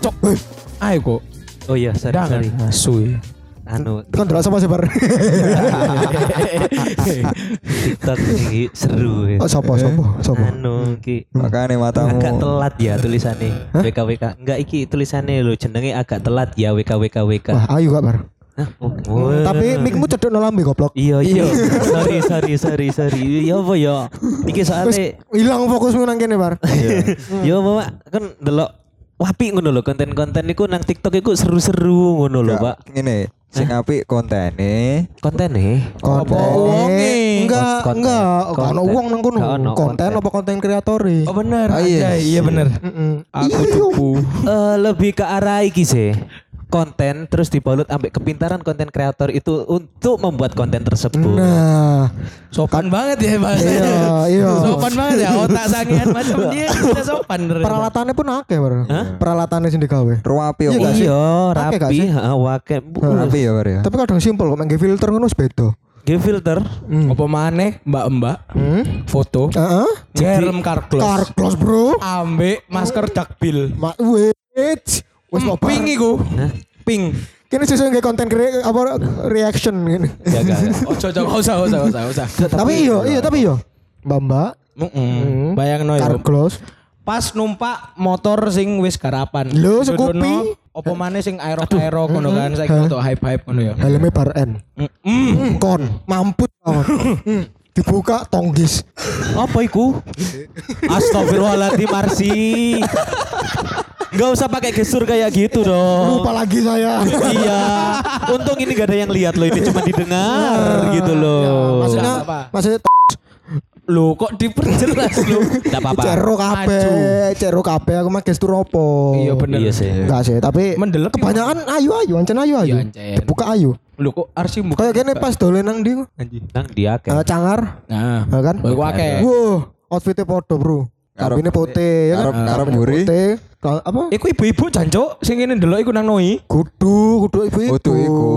Cok. Ayo kok. Oh iya, sorry, Jangan sorry. asu ya. Anu Kan delok sama sih bar. TikTok ini seru ya. Oh sopo sopo sopo. Anu ki Makanya matamu. agak telat ya tulisannya WKWK. Enggak iki tulisannya lo jenenge agak telat ya WKWKWK. Wah, ayo gak Oh, oh. Tapi mikmu cedok nang lambe goblok. Iya iya. sorry sorry sorry sorry. Ya apa ya? Iki Wis soalnya hilang fokusmu nang kene bar. yo mama kan delok wapi ngono lho konten-konten iku nang TikTok iku seru-seru ngono lho, Pak. Ngene, sing apik kontene. Konten nih. Konten uangnya? enggak Konten. enggak gak ono Konten. uang nang kono. Konten konten. apa konten kreator Oh bener. iya, iya bener. Aku cupu. Eh lebih ke arah iki sih. Konten terus dibalut ambek kepintaran konten kreator itu untuk membuat konten tersebut. Nah, Sopan banget ya Mas. Iya, iya. Sopan banget ya otak sangian macam dia bisa sopan. peralatannya pun akeh bar. Peralatannya sing digawe. Ruapi Iya, apa? gak sih? Iya, rapi, sih? heeh, wake. Ruapi ya, Bar ya. Tapi kadang simpel kok main filter ngono wis beda. Give filter. Apa maneh mbak-mbak Hmm? foto Heeh. Jerem Carglass Carglass, Bro. ambek masker dakbil. Ma wait. Wis Hmm, mau pink iku. Pink. Kini sesuai nggak konten kre apa reaction gini. Jaga. Ojo ojo gak usah, gak usah, gak usah, gak usah. Tapi iya, iya tapi iya. Mbak Mbak, Mm-mm. Bayangno ya. Carglass, Pas numpak motor sing wis garapan. Lho, Scoopy. Apa maneh sing aero-aero ngono kan saiki untuk hype-hype ngono ya. helmnya bar N. Hmm, kon. Hmm, dibuka tonggis. Apa iku? Astagfirullahaladzim Arsi. Gak usah pakai gestur kayak gitu dong. Lupa lagi saya. iya. Untung ini gak ada yang lihat loh. Ini cuma didengar gitu loh. maksudnya, Nggak apa-apa. maksudnya Lho kok diperjelas lho. Gak apa-apa. cero kape, cero kape aku mah gestur opo. Iya bener. Iya sih. Enggak sih, tapi Mendelek kebanyakan ayu ayu, ancen ayu ayu. Iya, ancen. Dibuka ayu. Lho kok Arsi buka. Kayak gini pas dolen nang di, Nang dia eh, cangar, Nah, ya kan? kowe akeh. Wow, outfitnya podo bro. Arep- Kabinnya putih, ya kan? Mburi. Putih, Ka- apa? Iku ibu-ibu jancuk sing ngene ndelok iku nang noi. Kudu, kudu ibu ibu. Kudu iku.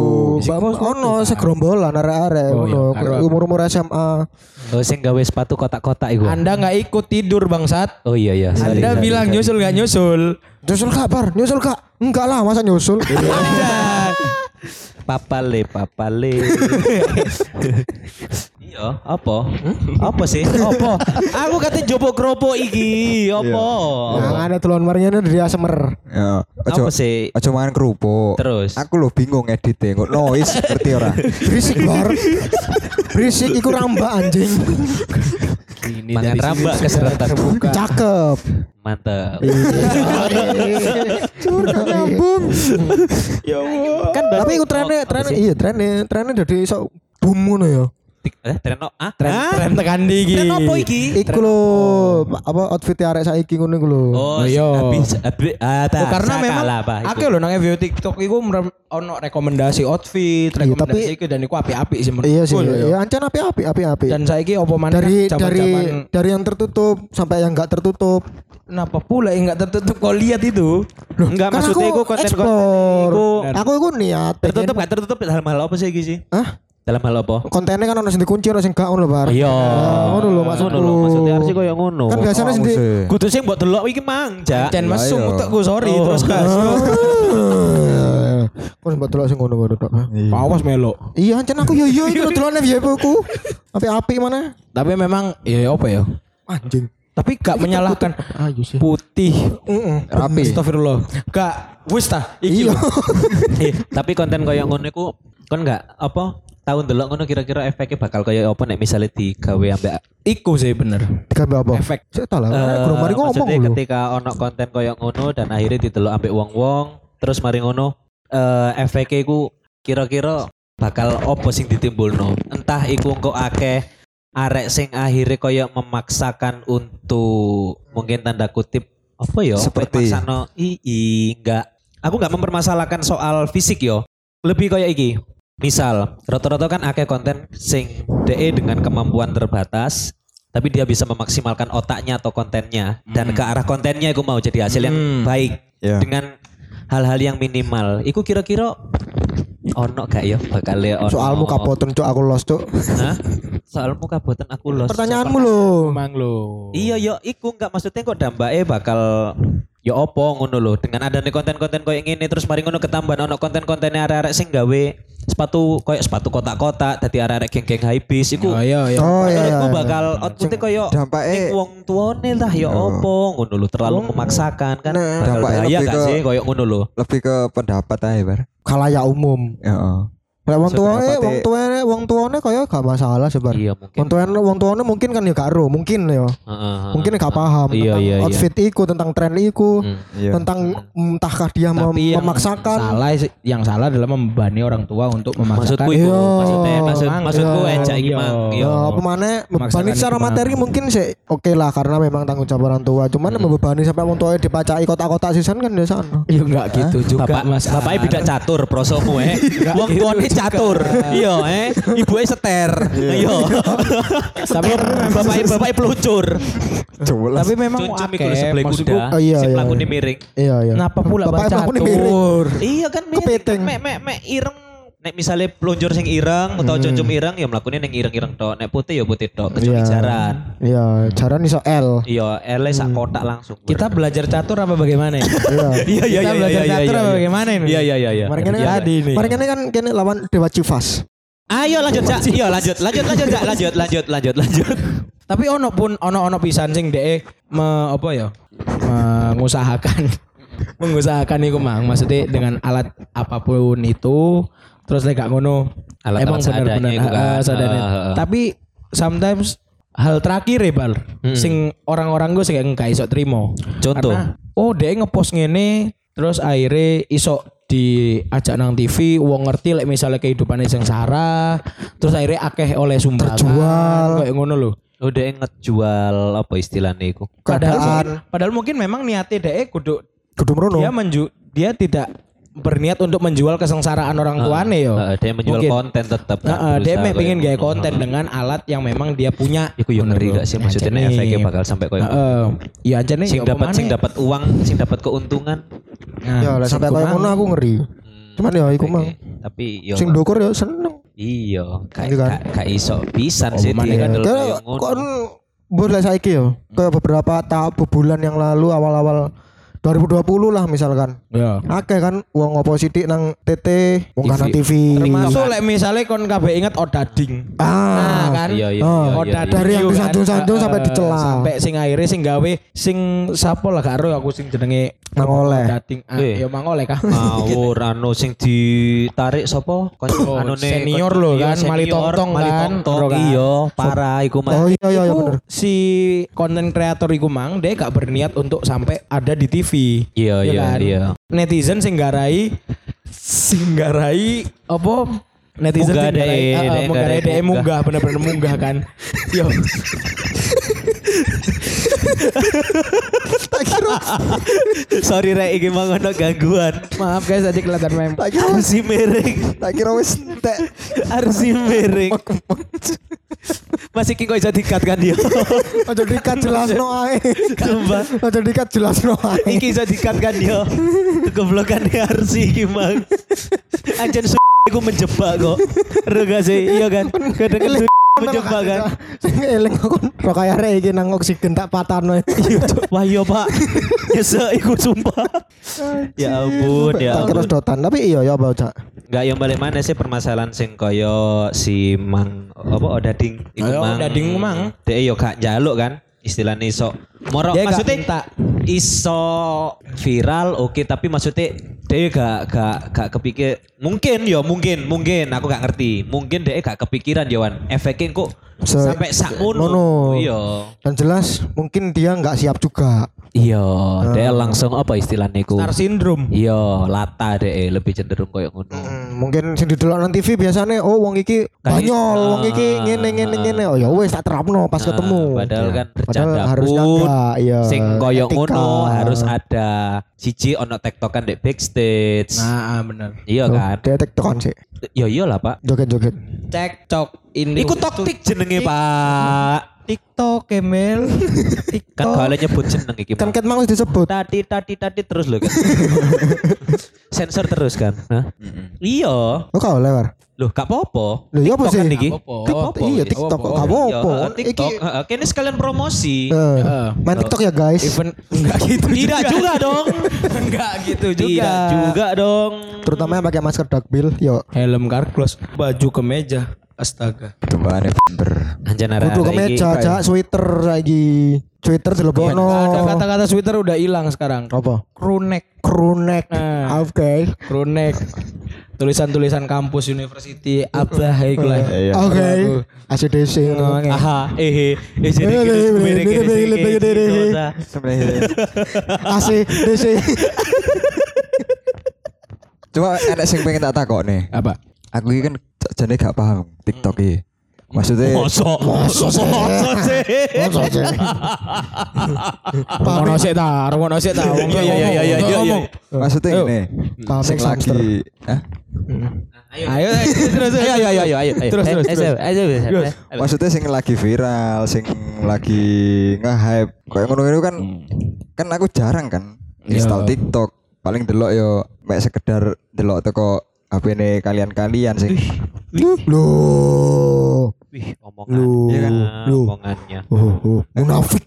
Mbak ono segerombolan arek-arek, Oh, ono iya, umur-umur SMA. Oh, sing gawe sepatu kotak-kotak iku. Anda nggak ikut tidur bangsat. Oh iya iya. sorry, Anda sorry, bilang sorry. nyusul nggak nyusul. Nyusul kak bar, nyusul kak. Enggak lah, masa nyusul? Papale, papale. iya, apa? Apa sih? Apa? Aku kate jopo kropo iki. Apa? Nah, ada telon marinya dari Asemer. Ya, Apa sih? ojo main kerupuk. Terus? Aku lo bingung editnya, kok noise ngerti ora? Berisik bar. Berisik iku rambak anjing. Ini Mangan rambak keseretan terbuka. Cakep. Mantap. Curhat nyambung. Ya Allah. Kan Tapi iku trennya, trennya iya trennya, trennya jadi iso boom ngono ya. Tik- Eh, tren no- ah? Tren Ah? tren tekan di iki. Tren apa iki? Iku lho, apa outfit arek saiki ngono iku lho. Oh, Oh, iya. habis ah, karena memang akeh lho nang FYP TikTok iku merem- ono rekomendasi outfit, Iya, rekomendasi tapi- iki dan iku apik-apik sih menurut Iya sih, lho, ya. ya ancen api-api, api-api. Dan saiki opo maneh dari kan dari dari yang tertutup sampai yang enggak tertutup. kenapa pula yang enggak tertutup kau lihat itu? Enggak Kan maksudnya aku iku konten-konten Aku iku niat tertutup pengen- gak tertutup dalam hal apa sih iki sih? Hah? Dalam hal apa? Kontennya kan ono sing dikunci ono sing gak ngono lho, Bar. Iya. Ngono lho maksudku. Ngono lho, maksudnya harusnya koyo ngono. Kan biasanya sing. Kudu sing mbok delok iki mang, Lah, masuk iya. utekku sorry Oh. terus gas. Kok sempat delok sing ngono-ngono tok. Awas melo. Iya, ancen aku yo yo itu delokne VIP ku. Api-api mana? Tapi memang ya apa ya? Anjing. Tapi gak menyalahkan Ayo sih. putih. Heeh. Rapi. Astagfirullah. Gak wis ta iki Iya. Eh, tapi konten koyo ngono iku kon enggak apa tahun delok ngono kira-kira efeknya bakal koyo apa nek misalnya digawe ambek Iku sih bener. Digambar apa? Efek. Saya tahu lah. Eh, Guru mari ngomong maksudnya lho. ketika ono konten koyo ngono dan akhirnya didelok ambek wong-wong terus mari ngono eh efeknya iku kira-kira bakal opo sing ditimbulno entah iku engko akeh arek sing akhirnya koyo memaksakan untuk mungkin tanda kutip apa ya Seperti- no i i, enggak aku enggak mempermasalahkan soal fisik yo lebih koyo iki misal rata-rata kan akeh konten sing DE dengan kemampuan terbatas tapi dia bisa memaksimalkan otaknya atau kontennya dan ke arah kontennya aku mau jadi hasil yang Hmm. baik Ya. dengan hal-hal yang minimal. Iku kira-kira ono gak ya bakal ono. Soalmu kapoten cuk aku los cuk. Hah? Soalmu kabutan aku los. Pertanyaanmu loh. Emang lo. Iya yo iku enggak maksudnya kok dampaknya bakal ya opo ngono lho dengan adanya konten-konten koyo ngene terus mari ngono ketambahan ono konten-kontennya arek-arek sing gawe sepatu koyo sepatu kotak-kotak dadi arek-arek geng-geng high beast iku Oh iya iya. Oh iya. menurutku iya. bakal outputnya koyo ning wong tuane lah ya opo ngono lho terlalu memaksakan kan Nah, bakal dampaknya bahaya lebih gak ke- sih koyo ngono lho Lebih ke pendapat aja bar. Khalayak umum. Ya. Lah wong tuane, wong tuane, wong tuane kaya gak masalah sebar. iya mungkin Wong tuane, wong tuane mungkin kan ya gak ero, mungkin ya. Heeh, Mungkin gak paham Iya, tentang iya, iya. outfit iku, tentang tren iku, Hmm. Iya. tentang entahkah dia mem- memaksakan. salah yang salah adalah membebani orang tua untuk memaksakan. maksudku itu Iya. maksudnya maksud Mang, maksudku iya. ejak iki Iya. mang Ya, iya apa mana Memaksakan membebani secara materi mungkin sih oke lah karena memang tanggung jawab orang tua. Cuman Hmm. membebani sampai wong tuanya dipacai kotak-kotak sisan kan di sana. Iya enggak gitu juga Bapak, Mas. bapaknya bidak catur prosomu eh. Wong tuane catur. Iya eh. Ibuke seter. Iya. Tapi bapaknya bapaknya peluncur. Jelas. tapi memang Cuncum akeh, maksudku, kuda. Oh, iya, iya, lakune iya. miring. Iya iya. Kenapa pula Bapak catur? Iya kan miring. Mek mek mek ireng nek misalnya peluncur sing ireng atau cuncum ireng ya melakukannya neng ireng-ireng tok. Nek putih ya putih tok kecuali Iya. jaran. Iya, jaran iso L. Iya, ele sak kotak langsung. Kita belajar catur apa bagaimana ya? Iya. Iya iya Kita iya belajar iya catur iya. apa iya. bagaimana ini? Iya iya iya iya. Mari kene Iya. kan, Tadi nih. mari kene kan kene lawan Dewa Civas. Ayo lanjut Cak. Iya lanjut lanjut lanjut Cak. Lanjut lanjut lanjut lanjut. Tapi ono pun ono ono pisan sing dhek me, apa ya? mengusahakan mengusahakan iku mang maksudnya dengan alat apa pun itu terus lek gak ngono Alat-alat emang heeh, seadanya. Heeh, heeh. tapi sometimes hal terakhir ya bal Hmm. sing orang-orang gue sing gak iso trimo Contoh. Karena, oh dia ngepost ngene terus akhirnya iso diajak nang TV wong ngerti lek misalnya kehidupannya sengsara terus akhirnya akeh oleh sumbangan Terjual. kayak ngono loh Udah ngejual apa istilahnya iku? Padahal padahal mungkin memang niatnya deh kudu Kudu merono. dia menju dia tidak berniat untuk menjual kesengsaraan orang tuane yo. Heeh, dia menjual Mungkin. konten tetap. kan, Heeh, dia berusaha mek pengen kayak gaya ngono. konten dengan alat yang memang dia punya. Iku yang ngeri gak sih maksudnya efeknya bakal sampai koyo Heeh. Ya ancene sing ya dapat apa sing dapat uang, sing dapat keuntungan. Nah, Ya lah sing sampai kayak ngono aku ngeri. Hmm, Cuman ya iku mang. Tapi yo Sing dokur ya seneng. iya, kayak Iya kan? gak gak iso pisan sih dia ya? kan Kayak kon bos lah saiki yo. Kayak beberapa tahap bulan yang lalu awal-awal 2020 lah misalkan. Ya. Akeh kan uang opo sithik nang TT, wong kan TV. TV. Termasuk lek misalnya kon kabeh inget odading. Ah, Nah, kan. Iya iya. Oh, iya, iya, dari iya. yang video disanjung-sanjung kan. sampai Eh, dicela. Sampai sing akhirnya sing gawe sing sapa lah karo aku sing jenenge Mang Oleh. Odading. Ah, Eh. ya Mang Oleh kah? Ngawur anu sing ditarik sapa? Kanca Oh, anune senior lho iya, kan, Mali Tongtong kan. Iya, parah iku mah. Oh iya iya bener. si konten kreator iku mang dia gak berniat untuk sampai ada di TV. Iya Ya iya kan? iya. Netizen sing garai sing garai apa netizen Munggah sing garai deh, munggah. munggah bener-bener munggah kan. Yo. Sorry rek iki mang ono gangguan. Maaf guys tadi kelihatan mem. Tak kira Harus si miring, tak kira wis entek. harus si miring. Masih kiko iso dikat kan dia. Aja dikat jelasno ae. Sumpah. Aja dikat jelasno ae. Iki iso dikat kan dia. Kegoblokan harus iki mang. Anjen su iku menjebak kok. Ero gak sih? Iya kan? Kadang menjebak kan. Sing eling aku rok kaya rek iki nang oksigen tak patano. Wah iya pak. Nyesek iku sumpah. Ya ampun ya ampun. sedotan, tapi iya ya apa Cak? Gak yang balik mana sih permasalahan sing koyo si mang Apa odading? Iku Ayo, mang. Odading mang. Dia yo gak jaluk kan Istilahnya iso Moro Dia gak maksudnya minta. Iso viral oke Tapi maksudnya Dia gak, gak, gak kepikir Mungkin yo mungkin Mungkin aku gak ngerti Mungkin dia gak kepikiran Jawan Efeknya kok Sampai sak Ngono. ngono Iya Dan jelas mungkin dia nggak siap juga. Iya Dia langsung apa istilahnya iku Star syndrome. Iya, lata deh, lebih cenderung koyo ngono. Hmm, mungkin sing didelok nang TV biasanya oh wong iki Kayak- banyol, wong iki Ah, ngene ngene ngene. Oh ya wis tak terapno pas Nah, ketemu. Padahal kan Padahal bercanda harusnya pun, enggak, iya. sing koyo ngono harus ada siji ono tektokan di backstage. Nah, ah, bener. iya Oh, kan? Dia tektokan sih. Ya iyalah, Pak. Joget-joget. Cek cok ini. Iku toktik jenenge, Pak. TikTok Emil. Kan Oh. kalau nyebut jeneng iki. Kan ket wis disebut. Tadi tadi tadi terus loh kan. Sensor terus kan. Hah? Iya. Oh kau lewat. Loh, gak apa-apa. Lho, iya apa TikTok sih? kan? Apa-apa. Gak apa-apa. Iya. TikTok kok gak Iya, apa-apa. TikTok. Kini sekalian promosi. Heeh. main TikTok ya guys. Even enggak gitu Tidak juga dong. enggak gitu juga. Tidak juga dong. Terutama yang pakai masker dark bill, yo. Helm karklos, baju kemeja. Astaga. Kembali bener. Anjan arek. Kudu kemeja, jak sweater saiki. Sweater dilebokno. Ada kata-kata Twitter udah hilang sekarang. Apa? Crewneck, Crewneck. Nah. Oke. crewneck. Tulisan-tulisan kampus university apa iku lah. Iya. Oke. ACDC. Aha, eh, eh, Sebenarnya ACDC. cuma enak sing pengen tak takok nih. Apa? Aku ini kan jane gak paham TikTok iki. Maksudnya Mosok, mosok, mosok sih. Masa sih? Ngono sih ta, ngono sih ta. Iya, iya, iya, iya, iya, iya. maksudnya ini sing lagi? Ayo, ayo, terus, Ayo, ayo, ayo, ayo, ayo. Terus, terus, Eh, terus. eh, ayo, ayo, ayo. Maksudnya sing lagi viral, sing lagi nge-hype. Kayak ngono-ngono kan kan aku jarang kan install Iya. TikTok. Paling delok yo mek sekedar delok teko HP ne kalian-kalian sing Loh. Wih, omongan. Lu, Iya kan? lu. Omongannya. Oh, oh. Munafik.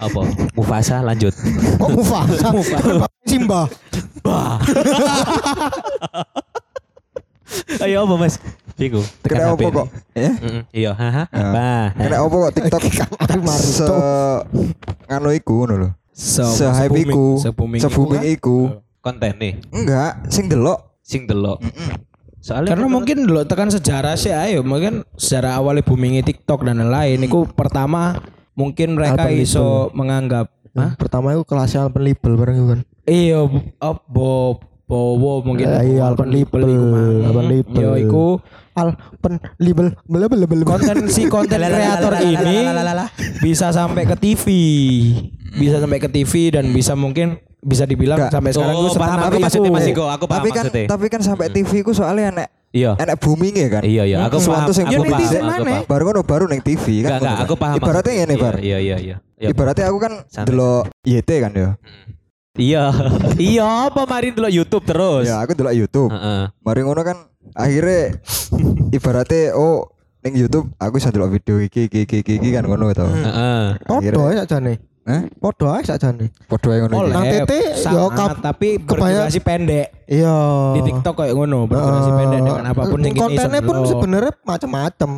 Apa? Mufasa lanjut. Kok Mufasa? Simba. Ayo apa mas? Bingung. Kena nih. kok? Ya? Iya, haha. Nah, Bah. Kena apa kok TikTok se nganu iku ngono lho. Se hype iku, se booming iku. Konten nih, Enggak, sing delok. sing delok. Soalnya Karena mungkin dulu tekan sejarah sih ayo mungkin sejarah awalnya boomingnya TikTok dan lain-lain itu pertama mungkin mereka Alpen iso menganggap Hah? Pertama itu kelasnya Alpen Libel bareng itu kan. iya oh, bo bowo mungkin Eh, iya, Alpen mang. Alpen Libel. Yo iku Alpen Libel. Bela bela bela. konten si konten kreator ini bisa sampai ke TV bisa sampai ke TV dan bisa mungkin bisa dibilang Enggak. sampai sekarang Oh, gue paham aku itu. maksudnya Mas Iko, aku paham tapi kan maksudnya. tapi kan sampai TV ku soalnya enek Iya. enek booming ya kan. Iya, iya, aku paham. Sesuatu sing Aku booming. paham. Aku mana? paham. Baru ngono baru neng TV kan. Enggak, enggak, aku kan. paham. Ibaratnya maksudnya. ngene, Bar. Iya, iya, iya. Iya, Ibaratnya aku kan delok YT kan ya. Iya. Iya, apa mari dulu YouTube terus. Ya aku delok YouTube. Heeh. Mari ngono kan akhirnya ibaratnya oh ning YouTube aku bisa delok video iki iki iki iki, kan ngono to. Heeh. Podo aja jane. Hah? Podo aja jane. Padha ae ngono iki. Nang TT, yo, tapi berdurasi pendek Iya. di TikTok kayak ngono berdurasi Eh, pendek dengan apa pun yang kita kontennya pun sebenarnya macam-macam.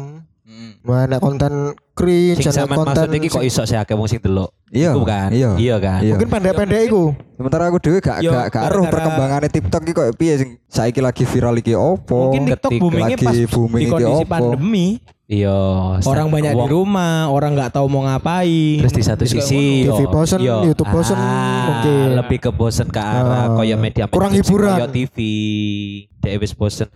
Hmm. Mana konten cringe, Sing ada sampean konten maksud iki kok iso sih akeh wong sing delok. Iya. Iku kan? Iya. Iya kan? Iya. mungkin pendek-pendek iku. Sementara aku dhewe gak gak gak roh perkembangannya TikTok iki koyo piye sing saiki lagi viral iki opo. mungkin TikTok boomingnya lagi pas booming di kondisi opo. pandemi Iya. orang banyak di wong- rumah orang nggak tahu mau ngapain Terus di satu sisi. TV bosen, yo, YouTube bosen, ah, mungkin. lebih ke bosen ke arah Ah, koyo media kurang hiburan. koyo TV wis bosen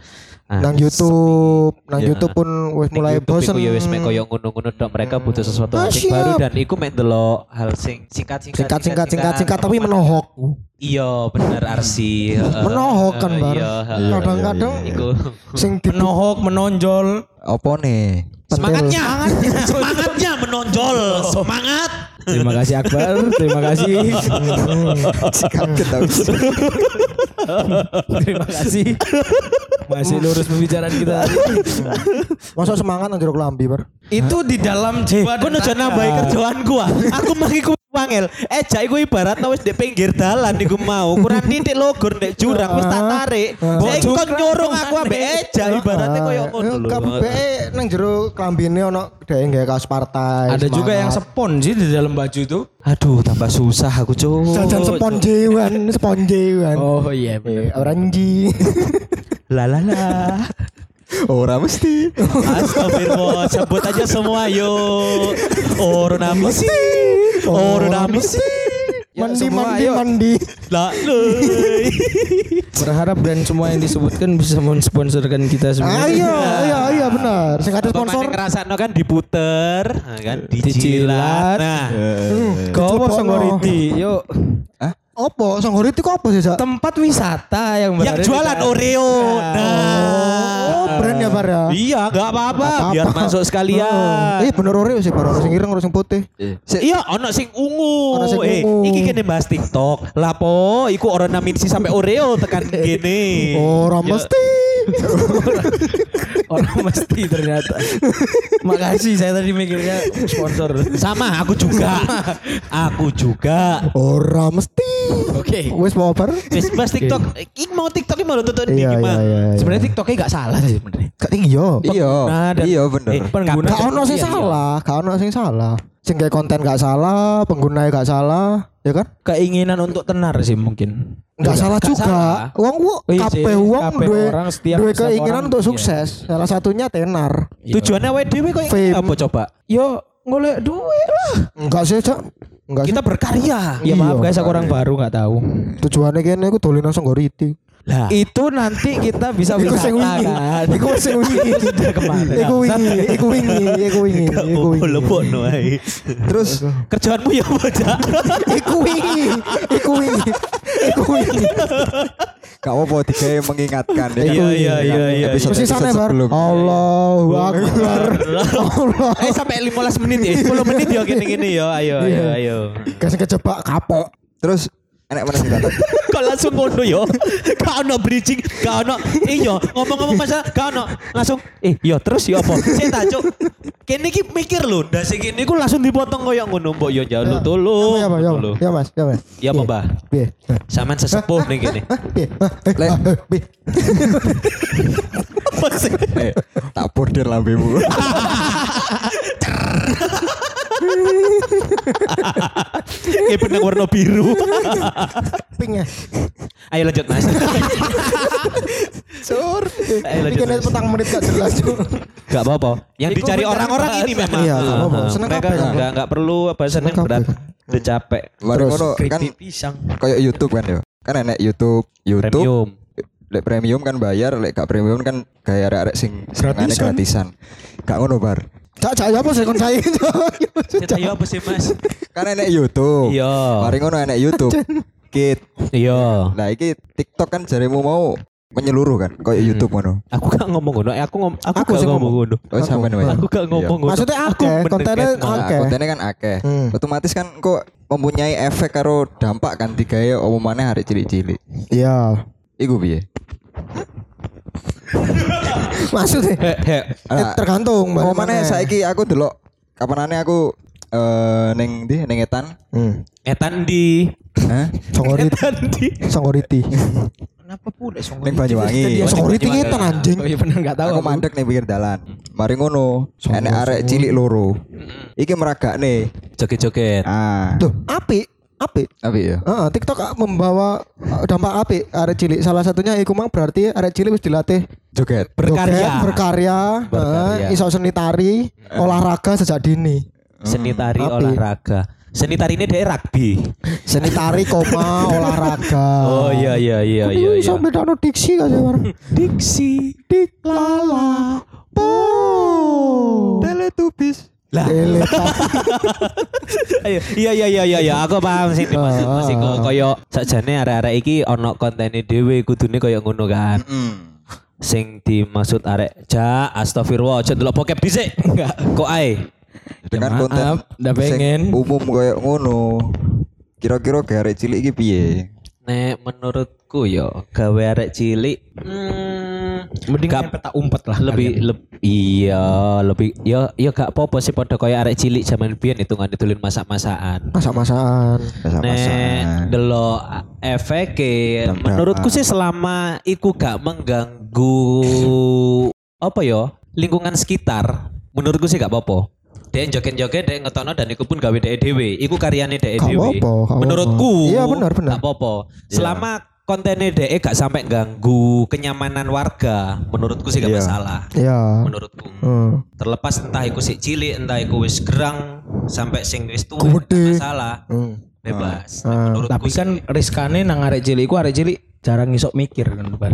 Ah, Nang YouTube, nang Iya. YouTube pun wis mulai YouTube bosen. iku ya wis mek koyo ngono-ngono dok mereka butuh sesuatu Ah, hal sing baru dan iku mek delok hal sing singkat-singkat Singkat singkat singkat singkat tapi menohok. Iya bener Arsi. Menohok kan, Heeh, Bar. Iya heeh. Kadang-kadang Iku sing menohok menonjol. Opo nih? semangatnya. Semangatnya menonjol. Semangat. Terima kasih Akbar. Terima kasih. Terima kasih masih lurus pembicaraan kita Masa semangat nang jero kelambi, Bar. itu di dalam jiwa Aku nuju nambahi kerjaan gua. Aku mari ku wangel. Eh jak iku ibarat wis di pinggir dalan iku mau. Kurang titik logor ndek jurang wis tak tarik. Saiki kok nyorong aku ambek eja ibaratnya koyo ngono lho. Kabeh nang jero kelambine ono dhek nggawe kaos partai. ada juga yang sepon sih di dalam baju itu Aduh tambah susah aku cuk. jajan sponjewan, sponjewan. oh iya Eh, oranji. La la la. Ora mesti. Astagfirullah, sebut aja semua yuk. Orang misi. Orang misi. mandi semua, mandi ayo. mandi. Lah berharap brand semua yang disebutkan bisa mensponsorkan kita semua Ayo, iya iya benar. Sing ada sponsor. mana ngerasakno kan diputer, nah, kan Dijilat. dijilat. Nah, Kau mau Dicoba, songgoriti yuk Opo? Songgoriti kok apa sih, tempat wisata yang yang berada di jualan Oreo. Nah. Oh, brand ya Bar ya. Iya, enggak apa-apa, biar masuk sekalian. Eh bener Oreo sih Bar, Ono sing ireng, ono sing putih. Sik, Iya, ono sing ungu. Ono sing eh, ungu. iki kene bahas TikTok. Lapo, iku orang naminsi sampai Oreo tekan gini. Ora Ya, mesti. Orang mesti ternyata. Makasih saya tadi mikirnya sponsor. Sama, aku juga. aku juga. Ora mesti. Oke. Wes mau bar? Wis bahas TikTok. Iki mau TikTok iki mau tutup Iya iya iya. Sebenarnya TikToknya gak salah sih sebenarnya. Gak iya. Iya, Nah, dan- iya bener. Eh, pengguna Gak ono sing iya, iya. salah, gak ono sing salah. Sing gawe konten gak salah, pengguna gak salah, ya kan? Keinginan untuk tenar sih mungkin. Enggak salah Gak juga. salah. Uang Oh iya kabeh sih, duwe orang setiap- duwe setiap keinginan orang, untuk iya. sukses. Salah satunya tenar. Tujuannya awake dhewe kok apa coba? Yo ngolek duit lah. Enggak sih, Cak. Enggak sih. Kita berkarya. Ya maaf Iya. guys aku orang baru nggak tahu. Tujuannya kene aku dolinan songgoriti. Lah, Itu nanti kita bisa Iku wisata sing wingi. kan. Iku sing wingi. Sudah kemarin. Iku wingi, iku wingi, iku wingi, iku wingi. lebokno ae. Terus Kerjaanmu ya bocah. Iku wingi, iku wingi, iku wingi. gak apa-apa digawe mengingatkan ya. Iya, iya, iya, iya. Episode- Mesti episode bar. sebelumnya. Allahu Akbar. Allah. Eh sampai 15 menit ya, 10 menit ya gini-gini ya. Ayo, ayo, ayo. Kasih kejebak kapok. Terus enek mana datang? Kok langsung ngono yo. Gak ono bridging, gak ono. Iya, ngomong-ngomong masalah gak ono. Langsung eh yo terus yo apa? Saya tak cuk. Kene iki mikir lho, ndak sing kene iku langsung dipotong koyo ngono mbok yo tolong. Ya, Mas, ya, Tolong. Mas. Ya, Mas, ya, Mas. Ya apa, Mbah? Piye? Saman sesepuh ning kene. Piye? Piye? Apa sih? Eh, tak bordir lambemu. Eh benang warna biru. Pink ya. Ayo lanjut Mas. Sur. Ayo, lanjut, Mas. petang menit gak jelas. Gak apa-apa. Yang dicari orang-orang ini memang. Iya, gak apa-apa. Heeh. Seneng Mereka kan? enggak enggak perlu apa seneng Seneng berat. kabeh. Udah capek. Mari Terus, ngono kan pisang. kayak YouTube kan ya. Kan enek YouTube, YouTube Premium. lek premium kan bayar, lek gak premium kan gaya arek-arek sing Gratisan. gratisan. Gak ngono bar. Cak, cak, ya apa sih kon saya? Kita yo apa sih Mas? Kan enek YouTube. Iya. Mari ngono enek YouTube. Kit. Iya. Nah, iki TikTok kan jarimu mau menyeluruh kan, kayak YouTube ngono. Aku gak ngomong ngono. Eh, Aku ngom aku, Aku gak ngomong ngomong. ngono. Oh, sampean wae. Aku gak ngomong ngono. Maksudnya Aku akeh, kontennya Mas. Nah, Akeh. kontennya kan akeh. Hmm. Otomatis kan kok mempunyai efek karo dampak kan digawe omongane hari cilik-cilik. Iya. Iku piye? Maksudnya He, he. eh, tergantung. Omongane mana. saiki aku delok kapanane aku eh ning ndi ning etan. Hmm. Etan di Hah? Songgoriti. Etan di Songgoriti. Kenapa pula song? Ning Banyuwangi. Songgoriti Banyuwangi. ngetan anjing. Oh iya benar enggak tahu. Aku mandek ning pinggir dalan. Mari ngono, enek arek cilik loro. Iki meragakne. joget-joget. Ah, Tuh, apik, apik. tapi ya. Heeh, TikTok membawa ah, dampak apik arek cilik. Salah satunya iku mang berarti arek cilik wis dilatih Joget. Berkarya. joget, berkarya, Berkarya. heeh, iso seni tari, olahraga sejak dini. Seni tari Api. olahraga. Seni tari ini dari rugby. Seni tari koma olahraga. Oh iya iya iya iya iya. Sampai dano diksi gak sih? Diksi. Dik lala. Po. Teletubbies. Lah. Ayo, iya iya iya iya iya aku paham sih maksud Ah, masih kok koyo sakjane arek-arek iki ono kontene dhewe kudune koyo ngono kan. Mm. Sing dimaksud arek ja astagfirullah aja delok bokep dhisik. Enggak, kok ae. Dengan Ya konten ndak pengen. umum kayak ngono. Kira-kira gawe arek cilik iki piye? Nek menurutku yo gawe arek cilik hmm, Mending gak- peta umpet lah. lebih lebih iya lebih yo yo gak apa-apa sih pada koyo arek cilik zaman biyen hitungan ditulin masak-masakan. Masak-masakan. Nek Masa-masa. delok efek Dampak. menurutku sih selama iku gak mengganggu apa yo lingkungan sekitar menurutku sih gak apa-apa. Dek joget-joget dek ngetono dan iku pun gawe dhewe. Iku karyane dhewe. Menurutku. Iya, benar, benar. Gak apa-apa. Selama kontennya dek gak sampai ganggu kenyamanan warga, menurutku sih gak Iya. masalah. Iya. Menurutku. Hmm. Terlepas entah iku sik cilik, entah iku wis gerang sampai sing wis gak masalah. Hmm. Bebas. Ah. Menurutku Tapi kan riskane nang arek cilik iku arek cilik jarang ngisok mikir kan Bar.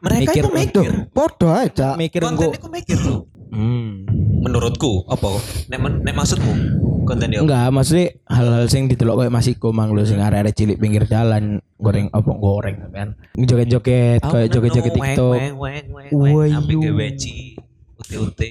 Mereka mikir- itu mikir. Podo aja. Mikir Konten itu mikir loh. Hmm. Menurutku apa? Nek, nek maksudmu? konten yo. Enggak, maksudnya hal-hal sing didelok kayak Mas Iko mang lho sing arek-arek cilik pinggir jalan goreng apa goreng kan. Joget-joget kayak joget-joget TikTok. Weng weng weng weng. Ambil geweci. Ute-ute.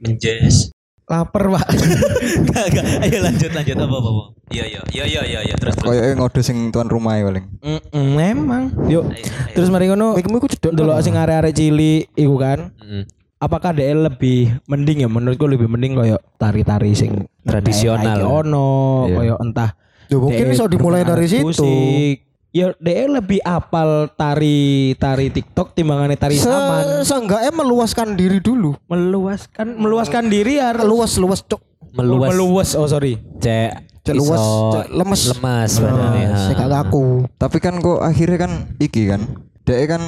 Menjes. Lapar, Pak. Enggak enggak. Ayo lanjut lanjut apa apa. apa. Iya iya iya iya iya iya terus terus. Kayak ngode sing tuan rumah ya paling. Mm, Memang. Yuk. Ayo, ayo. Terus mari ngono Mikmu iku cedok. delok sing arek-arek cilik iku kan. Mm. Apakah DL lebih mending ya menurutku lebih mending koyo tari-tari sing Tradisional. kayak ono Iya. koyo entah Ya mungkin bisa dimulai dari situ. musik. Ya DL lebih apal tari tari TikTok timbangannya tari Se saman. seenggaknya meluaskan diri dulu. Meluaskan meluaskan diri ya. Luas luas cok. Meluas. Meluas. Oh sorry. Cek. Cek luas, cek lemes. Lemas badannya. Nah, saya gak ngaku. Tapi kan kok akhirnya kan iki kan. Dek kan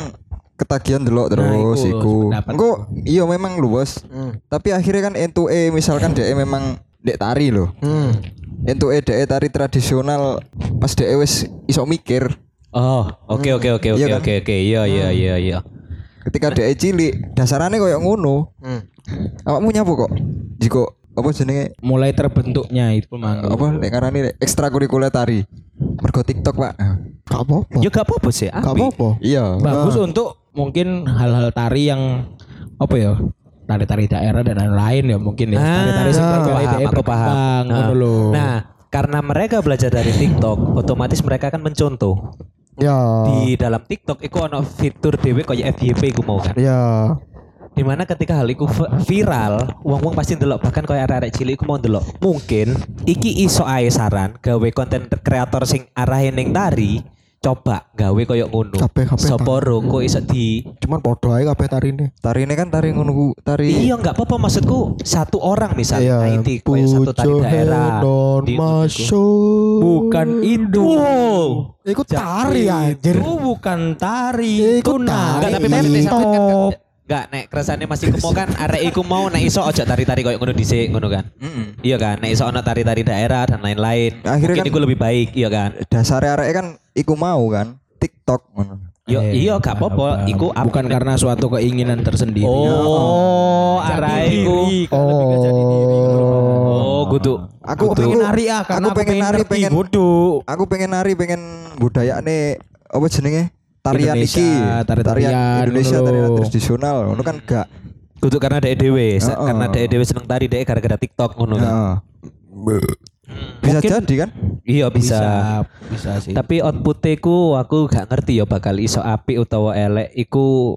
ketagihan delok terus iku, iku. Engko iya memang lu bos. Hmm. Tapi akhirnya kan entuke misalkan dek memang dek tari loh. Hmm. Entuke dek tari tradisional pas dek wis iso mikir. Oh, oke oke oke oke Iya kan? oke oke. Iya iya iya iya. Ketika dek cilik dasarane koyo ngono. Hmm. Awakmu nyapu kok. Jiko apa jenenge Mulai terbentuknya itu mang. apa lek ngarani lek ekstrakurikuler tari. Mergo TikTok, Pak. Gak apa-apa. Ya gak apa-apa sih. Gak apa-apa. Iya. Bagus untuk mungkin hal-hal tari yang apa ya? Tari-tari daerah dan lain-lain ya mungkin ya. Ah, Tari-tari aku bergaya paham, DE aku paham. berkembang, Nah. Nah, karena mereka belajar dari TikTok, otomatis mereka akan mencontoh. Ya. Di dalam TikTok itu ono fitur dhewe kayak FYP ku mau kan. Ya. Di mana ketika hal itu viral, wong-wong pasti ndelok bahkan kayak arek-arek cilik iku mau ndelok. Mungkin iki iso ae saran gawe konten kreator sing arahin ning tari, coba gawe koyo ngono. Kabeh- kabeh, Sopo ro kok iso di Cuman podo ae kabeh tarine. Tari ini kan tari ngono ku, tari. Iya nggak apa-apa maksudku satu orang misalnya Iya. Haiti kayak satu tari daerah di masuk. bukan itu. Wow. Iku tari anjir. Itu bukan tari, itu tari. nari. Enggak tapi maksudnya. Enggak nek keresane masih mau kan arek iku mau nek iso ojo tari-tari koyo ngono dhisik ngono kan. Mm-mm. Iya kan nek iso ono tari-tari daerah dan lain-lain. Akhirnya Mungkin kan- iku lebih baik iya kan. Dasar arek kan iku mau kan TikTok ngono. Yo Eh, iya gak apa-apa iku apa- bukan karena suatu keinginan tersendiri. Oh, iku. diri, gitu loh. Oh, kudu. Aku Aku pengen nari ah karena aku pengen nari pengen bodoh. aku pengen nari pengen budayane apa jenenge tarian Indonesia, iki tari-tarian, Indonesia ngono tarian tradisional ngono kan gak Kudu karena dek dhewe, Sa- Heeh. karena dek dhewe seneng tari dek gara-gara TikTok ngono kan. Heeh. bisa Mungkin- jadi kan Iya bisa. Bisa, bisa sih. Tapi outputnya ku aku gak ngerti ya bakal iso api utawa elek iku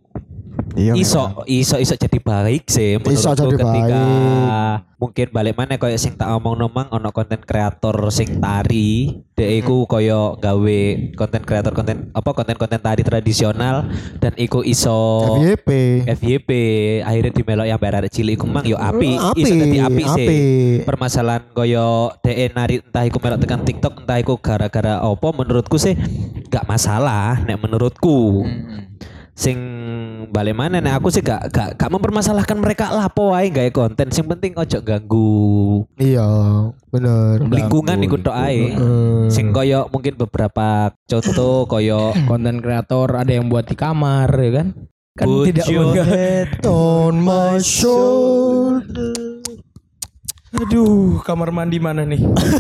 iya iso iso iso jadi baik sih menurutku Iso jadi ketika baik. mungkin balik mana koyo sing tak omong nomang ono konten kreator sing tari. Dek iku koyo gawe konten kreator konten apa konten-konten tari tradisional dan iku iso FYP. FYP akhirnya di melok yang bayar cilik iku mang yo api. Api, iso dadi api sih. api. permasalahan koyo DE nari entah iku melok tekan TikTok entah iku gara-gara opo menurutku sih gak masalah nek menurutku sing balik mana nek aku sih gak gak, gak mempermasalahkan mereka lapo wae gawe konten sing penting ojo ganggu Iya, bener. lingkungan iku tok ae Hmm. sing koyo mungkin beberapa contoh koyo konten kreator ada yang buat di kamar ya kan? Kan Put tidak your mengganggu. on my shoulder. Aduh, kamar mandi mana nih?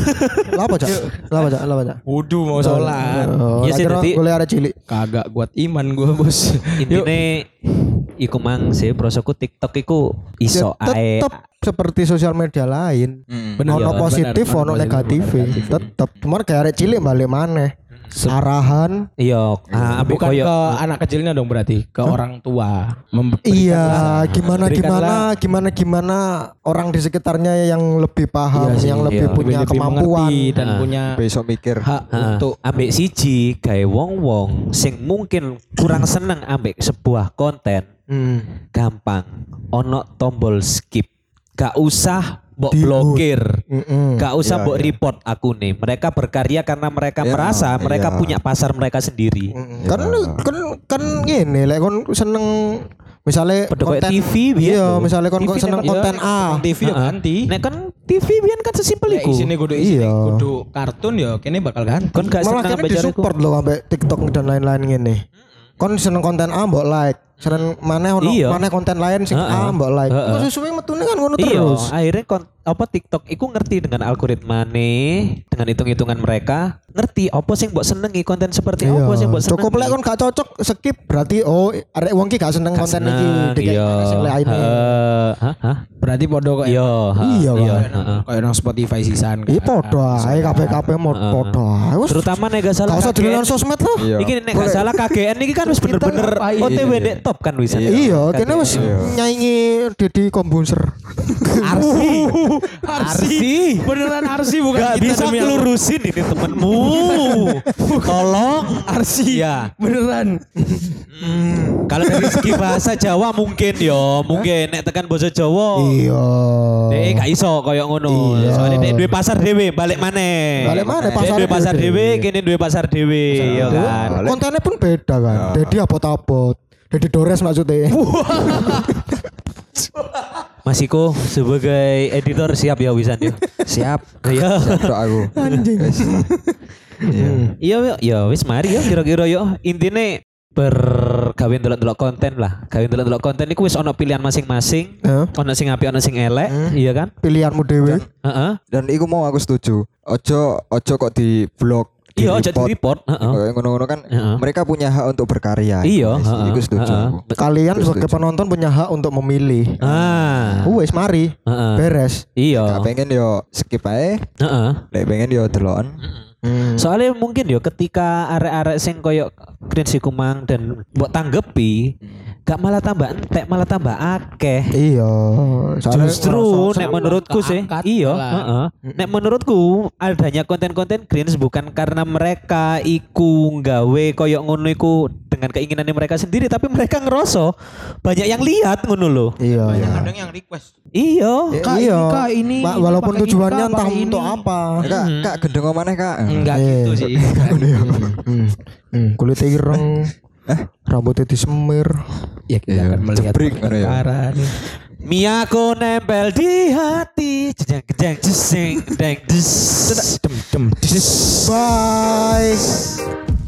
Lapa cak? Lapa cak? Lapa cak? Wudhu mau sholat. Oh, Ya tak sih, kira jadi- boleh ada cilik. Kagak kuat iman gua bos. intine iku mang sih prosoku TikTok iku iso Ya, ae tetep seperti sosial media lain. Bener, ono bener, positif, ono negatif. bener, Tetep. Cuman kayak arek cilik balik mana? Arahan. iya ah, ambek Bukan koyo ke anak kecilnya dong berarti, ke orang tua. Iya, gimana gimana gimana gimana orang di sekitarnya yang lebih paham, Iya sih, yang lebih iya. punya lebih kemampuan. dan Ah. punya besok mikir hak Ah, untuk ambek siji gawe wong-wong sing mungkin kurang seneng ambek sebuah konten Hmm. gampang ono tombol skip gak usah mbok Di- blokir Mm-mm. gak usah Iya, mbok iya. report aku nih mereka berkarya karena mereka Iya, merasa mereka iya. punya pasar mereka sendiri Mm-mm. Kan kan kan gini, lek kon seneng misalnya kayak konten TV Iya, misalnya kon TV seneng kan- konten Iya, A. TV ya Heeh. ganti. nek kan TV biyen kan sesimpel iku isine kudu isine Iya. kudu kartun ya kene bakal ganti. kon gak Malah seneng jareku disupport loh sampai TikTok dan lain-lain gini. Kon seneng konten A mbok like, Senin mana ono Iya. mana konten lain sing Heeh. ah mbok like. Heeh. Kok sesuai metune kan ngono Iya, terus. akhirnya kon, apa TikTok iku ngerti dengan algoritma nih, dengan hitung-hitungan mereka, ngerti apa sih mbok senengi konten seperti apa sih mbok senengi. Iya. Cukup lek kon gak cocok skip berarti oh arek wong ki gak seneng Gak konten seneng, iki iya. hah, hah? Berarti podo kok Iya, Iya, iya, kayak nang Spotify sisan. kan. Iya padha ae kabeh-kabeh mod ae. Wes Terutama nek gak salah gak usah dolanan sosmed lah. Iya. Iki nek gak salah KGN iki kan wis bener-bener? OTW Iya. dek top kan wis. Iya, kene wis Iya. nyaingi Deddy Kombuser. Arsi. Arsi. Beneran Arsi bukan Gak kita bisa ngelurusin ini temenmu. Tolong. Arsi. Ya. Beneran. Kalau dari segi bahasa Jawa mungkin yo, mungkin nek tekan bahasa Jawa. Iya. Dek gak iso koyo ngono. Iya. Soalnya dek duwe pasar dhewe, balik maneh. Balik maneh, Dek pasar duwe pasar dhewe. kene duwe pasar dhewe, ya kan. Balik. Kontennya pun beda kan. Deddy abot-abot. Deddy Dores maksudnya. Mas Iko sebagai editor siap ya wisan ya. Siap. Iya. Siap aku. Anjing. Iya. Iya yo, ya wis mari yo kira-kira yo intine berkawin delok-delok konten lah. Kawin delok-delok konten iku wis ono pilihan masing-masing. Heeh. Ono sing apik, ono sing elek, iya kan? Pilihanmu dewe. Heeh. Dan iku mau aku setuju. Ojo ojo kok di blog. Iya, aja di report, heeh. Kayak ngono-ngono kan Heeh. mereka punya hak untuk berkarya. Iya, heeh, Iku setuju. aku. Kalian Terus sebagai setuju. penonton punya hak untuk memilih. Ah. Wes mari. Heeh. Beres. Iya. Gak pengen yo skip ae. Heeh. Lek pengen yo deloken. Hmm. Soalnya mungkin yo ketika arek-arek sing koyo Green si Kumang dan buat tanggepi gak malah tambah entek malah tambah akeh. Iya. Justru nek menurutku sih iya, heeh. Nek menurutku adanya konten-konten Greens bukan karena mereka iku nggawe koyo ngono iku dengan keinginannya mereka sendiri tapi mereka ngeroso banyak yang lihat ngono loh. Iya. iya. Kadang yang request. Iya. Kak, iya. ini, Kak, ini, Wa- ini walaupun tujuannya entah untuk ini. apa. Kak, kak gendeng mana kak? Enggak Eh. gitu sih. Hmm. Hmm. Kulit ireng. Rambutnya disemir. ya kita Iya, akan melihat jebrik ngono ya. Miyako nempel di hati, jeng jeng jeng deng des. Dem dem. dis. Bye.